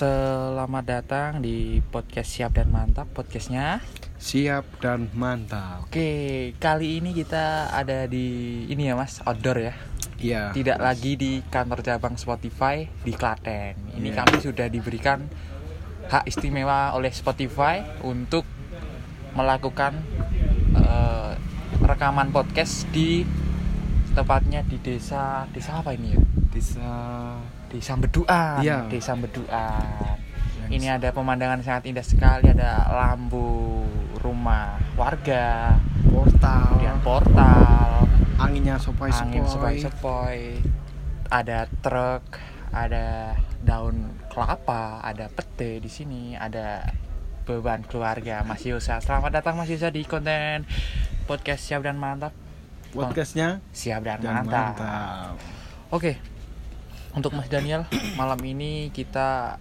Selamat datang di podcast Siap dan Mantap podcastnya. Siap dan mantap. Oke, kali ini kita ada di ini ya Mas, outdoor ya. Iya. Tidak lagi di kantor cabang Spotify di Klaten. Ini Iya. kami sudah diberikan hak istimewa oleh Spotify untuk melakukan eh, rekaman podcast di tepatnya di desa desa apa ini ya? Bisa Desa Beduan. Iya. Desa Beduan. Ini ada pemandangan sangat indah sekali, ada lampu rumah warga, portal. kemudian portal, Anginnya sopai angin sepoi. sepoi-sepoi, ada truk, ada daun kelapa, ada pete di sini, ada beban keluarga Mas Yusa. Selamat datang Mas Yusa di konten podcast siap dan mantap. Podcastnya Siap dan, dan mantap. mantap. Oke. Untuk Mas Daniel, malam ini kita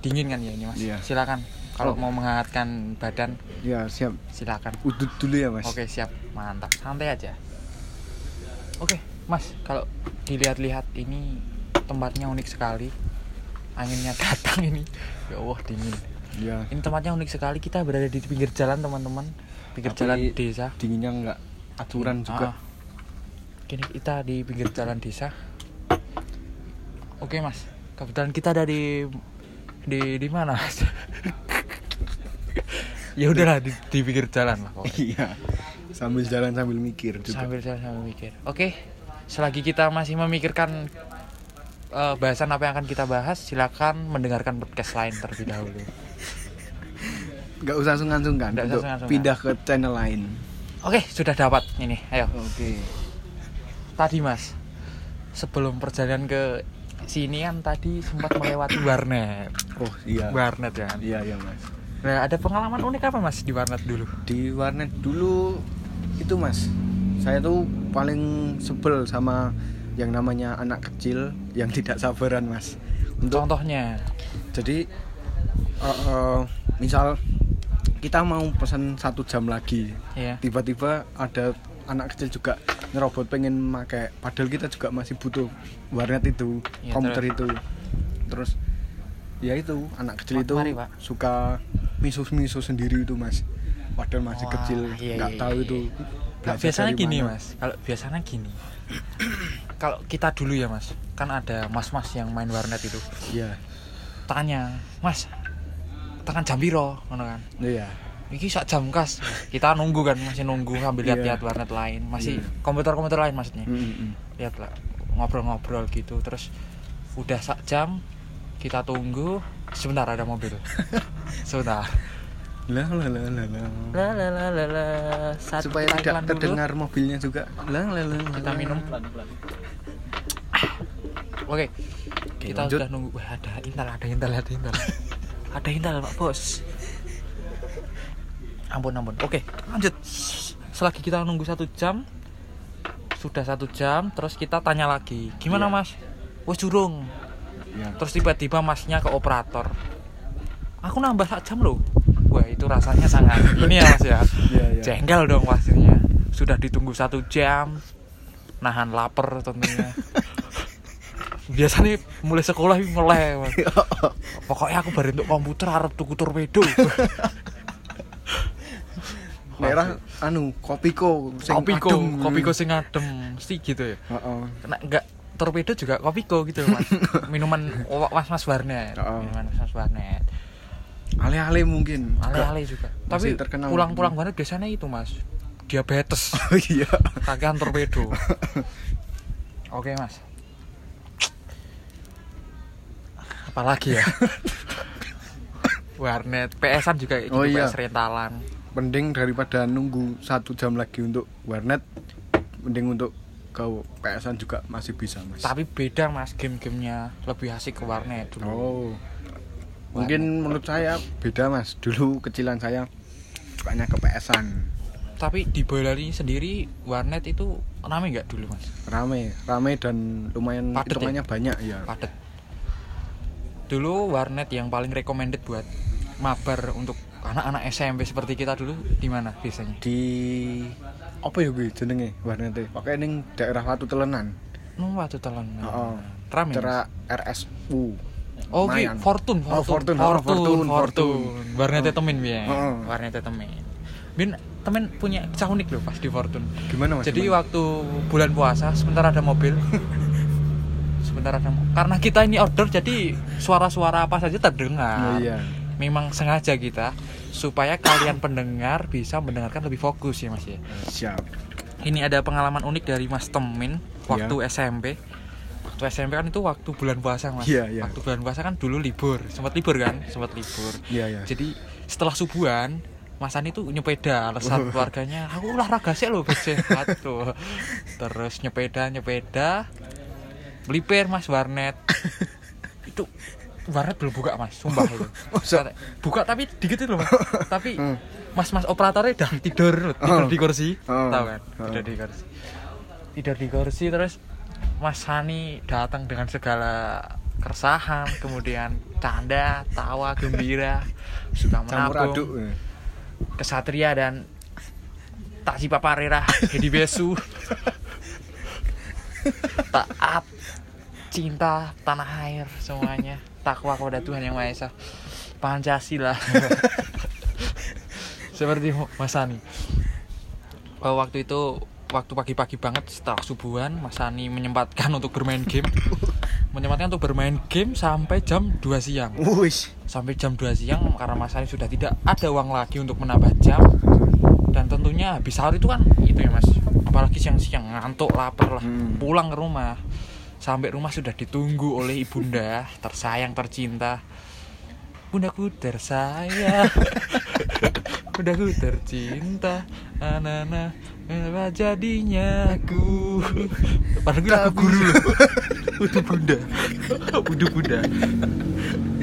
dingin kan ya ini Mas? Iya. Silakan. Kalau Oh. mau menghangatkan badan, Ya siap. silakan. Udut dulu ya mas. Oke, siap. Mantap. Santai aja. Oke, Mas, kalau dilihat-lihat ini tempatnya unik sekali. Anginnya datang ini. Ya Allah, dingin. Ya. Ini tempatnya unik sekali. Kita berada di pinggir jalan, teman-teman. Pinggir Tapi jalan desa. Dinginnya nggak aturan Ah. juga. Kini kita di pinggir jalan desa. Oke mas, kebetulan kita ada di di di mana mas? ya udahlah di, di pinggir jalan lah pokoknya. Iya. Sambil jalan sambil mikir juga. Sambil jalan sambil mikir. Oke, selagi kita masih memikirkan eh, bahasan apa yang akan kita bahas, silakan mendengarkan podcast lain terlebih dahulu. Nggak usah sungkan-sungkan Nggak usah sungkan-sungkan. pindah ke channel lain. Oke, sudah dapat ini. Ayo. Oke. Tadi mas, sebelum perjalanan ke sini kan tadi sempat melewati warnet. Oh iya. warnet ya kan? Iya iya mas. Nah, ada pengalaman unik apa mas di warnet dulu? Di warnet dulu itu mas, saya tuh paling sebel sama yang namanya anak kecil yang tidak sabaran mas. Untuk Contohnya, jadi eh, eh, misal kita mau pesan satu jam lagi, ya. tiba-tiba ada anak kecil juga ngerobot pengen pakai, padahal kita juga masih butuh warnet itu, Iya, komputer itu, terus ya itu anak kecil Ma- itu mari, Pak. suka misus-misus sendiri itu mas, padahal masih Wah, kecil, iya, nggak iya, tahu iya. itu. Nah, belajar biasanya gini mana. mas, kalau biasanya gini, kalau kita dulu ya mas, kan ada mas-mas yang main warnet itu, Iya, tanya, mas, tekan jam piro, ngono kan? iya, Iki sak jam kas, kita nunggu kan, masih nunggu sambil Iya. lihat-lihat warnet lain, masih Iya. komputer-komputer lain maksudnya. Mm, mm, mm. lihat lah ngobrol-ngobrol gitu. Terus udah sak jam kita tunggu. Sebentar ada mobil. Sebentar. Lah lah lah lah lah. la la la la la. Saat supaya tidak iklan dulu, terdengar mobilnya juga. Lah lah lah kita minum. Oke Oke, kita lanjut. udah nunggu. Wah, ada intal ada intal ada intal ada intal pak bos ampun ampun. Oke lanjut. Selagi kita nunggu satu jam sudah satu jam terus kita tanya lagi. Gimana Iya. mas? Wes jurung Ya. terus tiba-tiba masnya ke operator. Aku nambah sak jam loh. Wah itu rasanya sangat ini ya mas ya. Iya, iya. jengkel dong pastinya sudah ditunggu satu jam nahan lapar tentunya. Biasanya mulai sekolah mulai mas. Pokoknya aku baru untuk komputer arep tuku torpedo merah anu kopiko sing kopiko adem. kopiko sing adem mesti gitu ya. Heeh. kena enggak torpedo juga kopiko gitu mas. Minuman mas mas warnet. Oh. minuman mas mas warnet. Ale-ale mungkin ale-ale juga. Tapi Masih pulang-pulang banget biasanya itu mas. Diabetes. Oh iya. Kakean torpedo. Oke mas. Apalagi ya? Warnet PS-an juga gitu Oh, iya. PS rentalan mending daripada nunggu satu jam lagi untuk warnet mending untuk ke PS-an juga masih bisa mas. Tapi beda mas game-gamenya. Lebih asik ke warnet dulu. Oh. Mungkin menurut saya beda mas. Dulu kecilan saya sukanya ke PS-an tapi di Boyolali sendiri warnet itu rame nggak dulu mas? Rame rame dan lumayan Padet ya? banyak ya padet dulu warnet yang paling recommended buat mabar untuk anak-anak SMP seperti kita dulu di mana biasanya di apa ya gue jenenge warnete pakai ning daerah Watu Telenan Nung waktu telan Heeh. rame Cara RSU Oh, ki Lumayan. Fortune, Oh, Fortune, Fortune, oh, Fortune, Fortune, Fortune. Fortune. Warnetnya temen ya, Oh. warnetnya temen. Bin temen punya kisah unik loh pas di Fortune. Gimana mas? Jadi Gimana? waktu bulan puasa sebentar ada mobil. sebentar ada mo- karena kita ini outdoor jadi suara-suara apa saja terdengar. Oh, iya. Memang sengaja kita supaya kalian pendengar bisa mendengarkan lebih fokus ya Mas ya. Siap. Ini ada pengalaman unik dari Mas Temin waktu Iya. SMP. Waktu SMP kan itu waktu bulan puasa Mas. Iya, iya. Waktu bulan puasa kan dulu libur, sempat libur kan, sempat libur. Iya iya. Jadi setelah subuhan Mas Ani tuh nyepeda alasan keluarganya aku olahraga sih loh biar sehat tuh terus nyepeda nyepeda melipir mas warnet itu warnet belum buka mas. Sumpah itu buka tapi dikit itu loh mas. Tapi Hmm. mas mas operatornya udah tidur tidur Oh. di kursi. Oh. tahu kan? Tidur di kursi. Tidur di kursi terus Mas Hani datang dengan segala keresahan kemudian canda tawa gembira Campur menabung aduk. kesatria dan tak si paparera Hedi Besu. Taat cinta tanah air semuanya takwa kepada Tuhan yang Maha Esa. Pancasila. Seperti Mas Ani. Oh, waktu itu waktu pagi-pagi banget setelah subuhan Mas Ani menyempatkan untuk bermain game. Menyempatkan untuk bermain game sampai jam 2 siang. Sampai jam 2 siang karena Mas Ari sudah tidak ada uang lagi untuk menambah jam. Dan tentunya habis sahur itu kan itu ya Mas. Apalagi siang-siang ngantuk lapar lah. Hmm. pulang ke rumah sampai rumah sudah ditunggu oleh ibunda. Tersayang tercinta. Bundaku tersayang. Bundaku tercinta. Anana apa jadinya aku? Padahal gue lagu guru loh. Udah bunda. Udah bunda.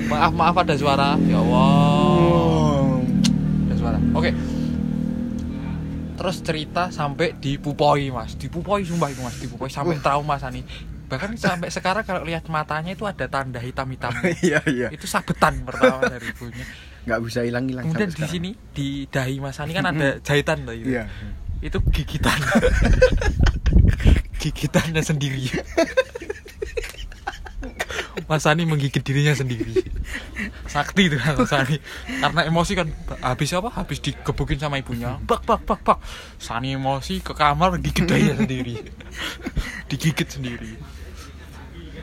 Maaf maaf ada suara. Ya Allah. Oh. ada suara. Oke. Terus cerita sampai dipupoi mas. Dipupoi sumpah itu mas. Dipupoi sampai trauma sani bahkan sampai sekarang kalau lihat matanya itu ada tanda hitam hitam Iya iya. itu sabetan pertama dari ibunya Nggak bisa hilang-hilang. kemudian sampai di sini di dahi mas Ani kan ada jahitan loh itu Iya. itu gigitan gigitannya sendiri Mas Ani menggigit dirinya sendiri. Sakti itu kan Mas Ani karena emosi kan habis apa? Habis digebukin sama ibunya. Bak bak bak bak. Sani emosi ke kamar gigit dahinya sendiri. Digigit sendiri.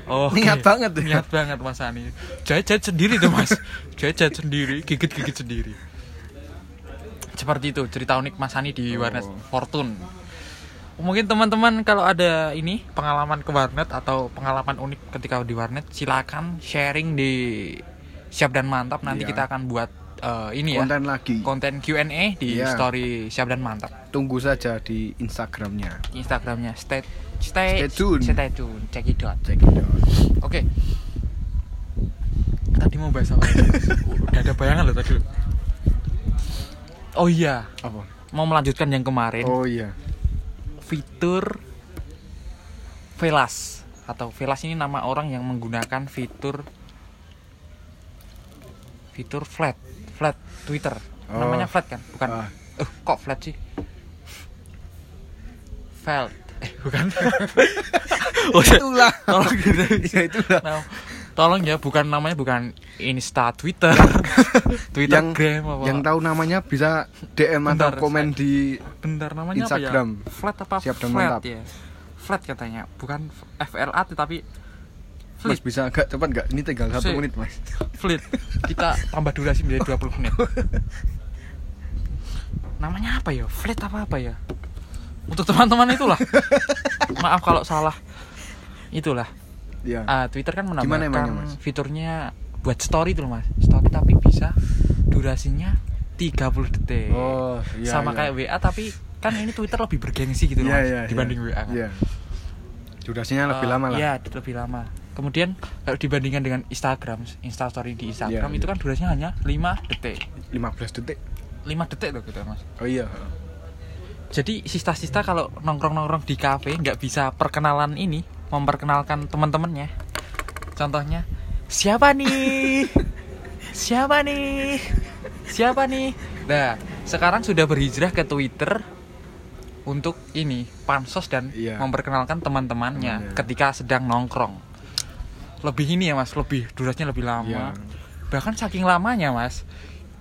Oh, Niat banget ya. niat banget Mas Ani jahit jahit sendiri tuh Mas. Jahit sendiri gigit gigit sendiri. Seperti itu cerita unik Mas Ani di warnet Oh. Fortune mungkin teman-teman kalau ada ini pengalaman ke warnet atau pengalaman unik ketika di warnet silakan sharing di siap dan mantap nanti Iya. kita akan buat eh, ini ya Konten lagi. konten Q&A di Iya. story siap dan mantap Tunggu saja di Instagramnya. Instagramnya stay stay Stay tune. stay tune check it out Check it out. oke tadi mau bahas apa udah ada bayangan loh tadi oh iya Apa? mau melanjutkan yang kemarin Oh iya. Fitur Velas. Atau Velas ini nama orang yang menggunakan fitur fitur flat flat Twitter. Oh. namanya flat kan? Bukan. Ah. eh kok flat sih? Felt. Eh bukan. Oh, Itulah. tolong gitu. Ya itulah. Nah, tolong ya bukan namanya bukan Insta Twitter Twitter yang Gram apa yang tahu namanya bisa DM Bentar, atau komen saya- di Bentar namanya Instagram. apa ya? Flat apa Siap dan flat mantap. ya? Flat katanya, bukan FLA tapi Mas flat. bisa agak cepat nggak? Ini tinggal satu Si. menit mas. Flat. Kita tambah durasi menjadi 20 menit. Namanya apa ya? Flat apa apa ya? Untuk teman-teman itulah. Maaf kalau salah. Itulah. Ya. Ah, Twitter kan Gimana menambahkan emangnya, Mas? fiturnya buat story tuh Mas. Story tapi bisa durasinya 30 detik. Oh, iya, Sama iya. kayak WA tapi kan ini Twitter lebih bergengsi gitu loh Iya, Mas, iya, dibanding iya. WA kan. Iya. Durasinya lebih Eh, lama lah. Iya, lebih lama. Kemudian kalau dibandingkan dengan Instagram, Instastory di Instagram Iya, itu iya. kan durasinya hanya 5 detik. 15 detik. 5 detik loh gitu, Mas. Oh iya. Jadi sista-sista kalau nongkrong-nongkrong di kafe nggak bisa perkenalan ini, memperkenalkan teman-temannya. Contohnya, siapa nih? siapa nih? Siapa nih? Nah, sekarang sudah berhijrah ke Twitter untuk ini pansos dan Iya. memperkenalkan teman-temannya Temannya. ketika sedang nongkrong. lebih ini ya mas lebih durasinya lebih lama Iya. bahkan saking lamanya mas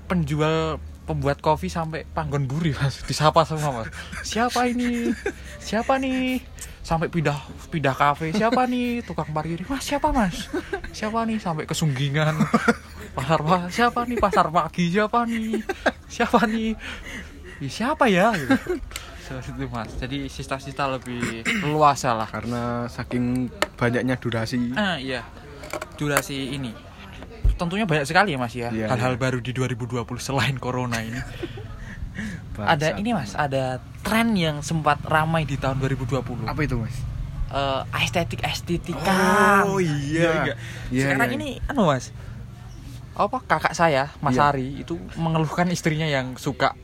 penjual pembuat kopi sampai panggon buri mas disapa semua mas siapa ini siapa nih sampai pindah pindah kafe. Siapa nih tukang parkir? Mas siapa mas? Siapa nih? Sampai kesunggingan. Pasar pa- siapa nih? Pasar pagi siapa nih? Siapa nih? Ih, siapa ya? Gitu. Seperti itu mas. Jadi sista-sista lebih luasa lah. Karena saking banyaknya durasi. Ah iya. Durasi ini. Tentunya banyak sekali ya Mas ya. Iya, Hal-hal iya. baru di 2020 selain corona ini. Ada ini Mas, ada tren yang sempat ramai di tahun 2020. apa itu mas Eh, estetik estetika. Oh, iya. enggak? Iya, Sekarang iya. ini anu Mas. Apa kakak saya, Mas Iya. Ari itu mengeluhkan istrinya yang suka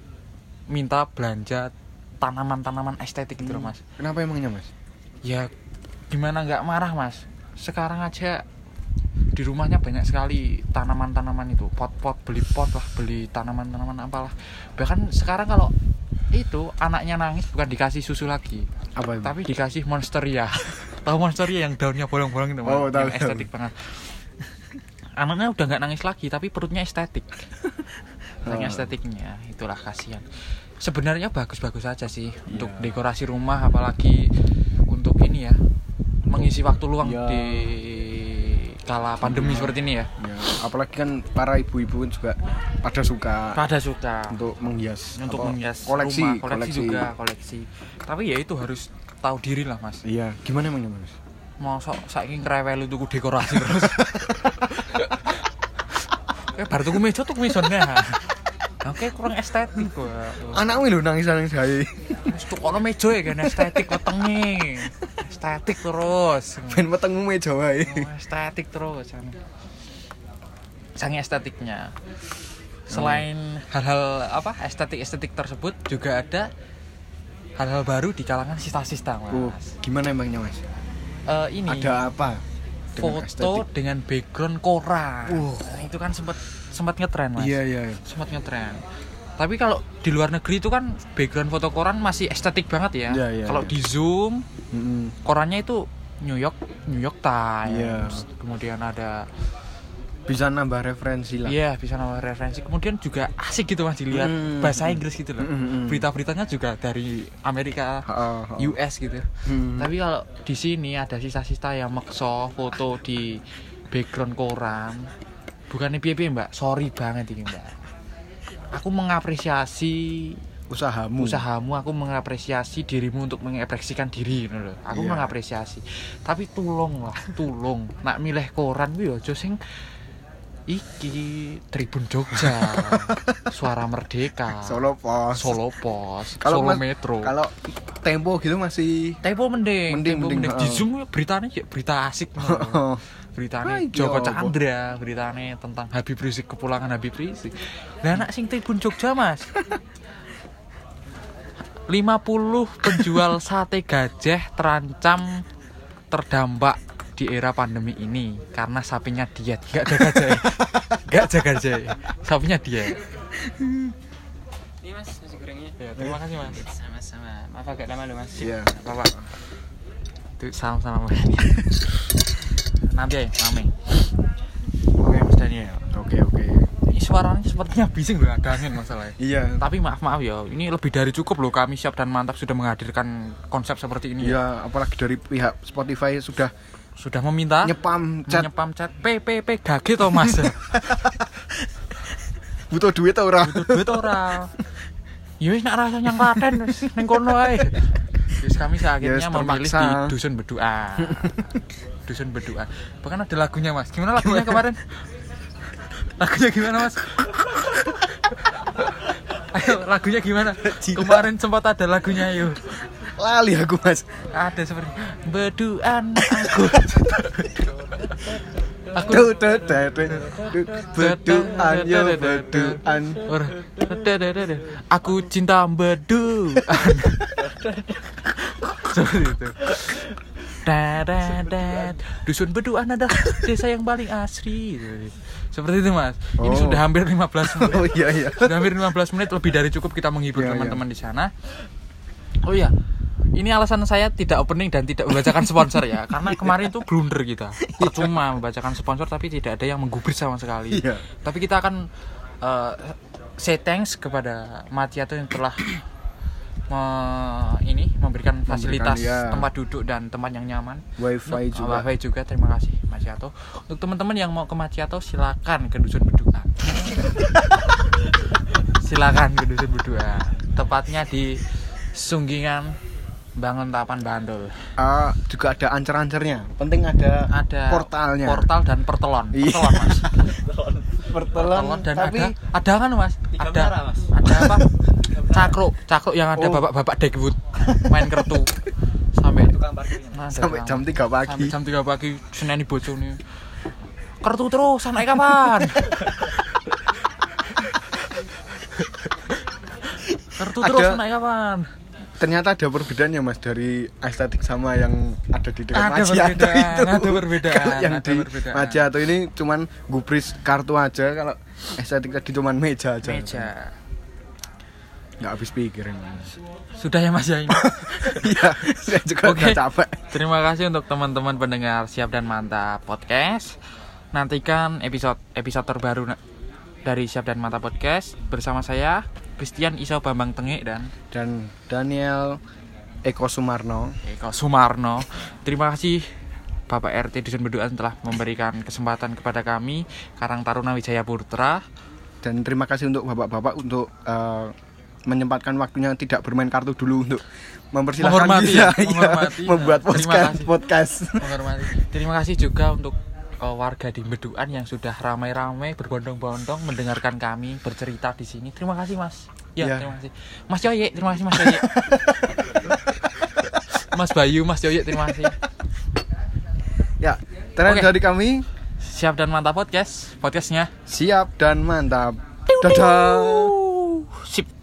minta belanja tanaman-tanaman estetik gitu loh Mas. kenapa emangnya mas ya gimana nggak marah mas sekarang aja di rumahnya banyak sekali tanaman-tanaman itu pot-pot beli pot lah beli tanaman-tanaman apalah bahkan sekarang kalau itu anaknya nangis bukan dikasih susu lagi apa itu tapi dikasih monsteria tahu monsteria yang daunnya bolong-bolong itu? Oh, tahu, yang estetik banget anaknya udah nggak nangis lagi tapi perutnya estetik Saking Oh. estetiknya itulah kasihan sebenarnya bagus-bagus aja sih untuk Iya. dekorasi rumah apalagi untuk ini ya mengisi waktu luang Iya. di kala pandemi Iya. seperti ini ya? Ya apalagi kan para ibu-ibu juga pada suka pada suka. untuk menghias untuk apa, menghias koleksi rumah koleksi, juga koleksi. Tapi ya itu harus tahu diri lah mas. Iya gimana emangnya mas? Mau sok saking krewel tuku dekorasi terus. Eh baru tuku meja tuku mejanya oke kurang estetik kok anakmu lho nangis nangis saya Wis tukono meja ya kan estetik wetenge estetik terus. Ben wetengmu meja wae. Oh, estetik terus sangat estetiknya. Selain hal-hal apa estetik estetik tersebut juga ada hal-hal baru di kalangan sista-sista mas. Oh, gimana emangnya mas? Eh, ini. Ada apa dengan foto estetik? dengan background koran Uh. Nah, itu kan sempat sempat ngetren mas. Iya iya sempat ngetren tapi kalau di luar negeri itu kan background foto koran masih estetik banget ya Iya, iya, kalau iya. di zoom Mm-mm. korannya itu New York New York Times Iya. kemudian ada bisa nambah referensi lah Iya bisa nambah referensi. Kemudian juga asik gitu mas dilihat Hmm. bahasa Inggris gitu loh. Hmm, hmm, hmm. Berita-beritanya juga dari Amerika, ha. US gitu. Hmm. Tapi kalau di sini ada sisa-sisa yang makso foto di background koran. Bukannya piye-piye mbak, sorry banget ini mbak. Aku mengapresiasi usahamu usahamu, aku mengapresiasi dirimu untuk mengekspresikan diri gitu loh. Aku Iya. mengapresiasi. Tapi tolong lah, tolong. Nak milih koran kuwi aja sing iki Tribun Jogja, Suara Merdeka, Solo Pos Solo Pos, kalau Solo mas- Metro. kalau tempo gitu masih Tempo mending, Mending, Tempo mending, mending. Di. Zoom ya beritanya ya berita asik beritanya Joko? Chandra, beritanya tentang Habib Rizik kepulangan Habib Rizik. Lah anak sing Tribun Jogja, Mas. 50 penjual sate gajah terancam terdampak di era pandemi ini karena sapinya diet. Nggak jaga jahe. Nggak jaga jahe. Sapinya diet. Ini mas, nasi gorengnya. Ya, terima kasih mas. Sama-sama. Maaf agak lama loh mas. Iya bapak itu salam salam nanti ya mami oke mas Daniel. Oke oke. Ini suaranya sepertinya bising loh agak angin masalahnya. Iya. Tapi maaf maaf ya ini lebih dari cukup loh kami siap dan mantap sudah menghadirkan konsep seperti ini. Ya. iya apalagi dari pihak Spotify sudah sudah meminta? Nyepam chat. Menyepam chat. PPP gage to mas? Butuh duit atau ora? Butuh duit ora? Ya wis nak rasa yang klaten wis ning kono ae. Terus kami akhirnya Yes, memilih di dusun bedua. Dusun bedua. Bahkan ada lagunya mas. Gimana lagunya kemarin? Lagunya gimana mas? Ayo lagunya gimana? Kemarin sempat ada lagunya ayo lali aku mas ada seperti beduan aku aku beduan yo beduan. Aku cinta beduan. Seperti itu. Dadadad. Dusun beduan adalah desa yang paling asri. Seperti itu mas. Ini Oh. sudah hampir 15 menit. oh iya iya Sudah hampir 15 menit lebih dari cukup kita menghibur Iya, iya. teman-teman di sana. Oh iya, ini alasan saya tidak opening dan tidak membacakan sponsor ya karena kemarin itu blunder kita percuma membacakan sponsor tapi tidak ada yang menggubris sama sekali Iya. tapi kita akan eh, say thanks kepada Matiato yang telah me- ini memberikan fasilitas ya. tempat duduk dan tempat yang nyaman Wifi Untuk- juga. wifi juga terima kasih Matiato untuk teman-teman yang mau ke Matiato silakan ke dusun beduan silakan ke dusun beduan tepatnya di Sunggingan Bangun Tapan Bandul Ah, juga ada ancer-ancernya. Penting ada, ada portalnya. portal dan pertelon Iya. pertelon mas Pertelon, pertelon dan tapi ada ada kan mas Tiga ada menara, Mas. ada apa cakruk cakruk yang ada Oh. bapak-bapak Dagwood main kertu sampai Tukang parkirnya. Nah, sampai jam 3 pagi. sampai jam 3 pagi seneni bojone kertu terus naik kapan kartu terus naik kapan Ternyata ada perbedaannya Mas dari estetik sama yang ada di dekat Ada Majiato perbedaan, itu. ada perbedaan, Kalau yang ada di perbedaan. Majiato ini cuman gubris kartu aja, kalau estetik tadi cuman meja aja. meja Nggak habis pikir ini. sudah ya mas ya ini Iya, saya juga udah capek. terima kasih untuk teman-teman pendengar siap dan mantap podcast nantikan episode episode terbaru dari siap dan mantap podcast bersama saya Christian Iso Bambang Tengik dan Dan Daniel Eko Sumarno. Eko Sumarno. Terima kasih Bapak RT Dusun Beduan telah memberikan kesempatan kepada kami Karang Taruna Wijaya Putra. Dan terima kasih untuk bapak-bapak untuk eh, menyempatkan waktunya tidak bermain kartu dulu untuk mempersilahkan Menghormati kita ya, menghormati. membuat Terima podcast kasih. podcast. Menghormati. Terima kasih juga untuk uh, warga di Beduan yang sudah ramai-ramai berbondong-bondong mendengarkan kami bercerita di sini. Terima kasih Mas. Ya, Ya. terima kasih. Mas Yoye, terima kasih Mas Yoye. Mas Bayu, Mas Yoye, terima kasih. Ya, terakhir Oke. dari kami Siap dan mantap podcast, podcastnya. siap dan mantap. Dadah.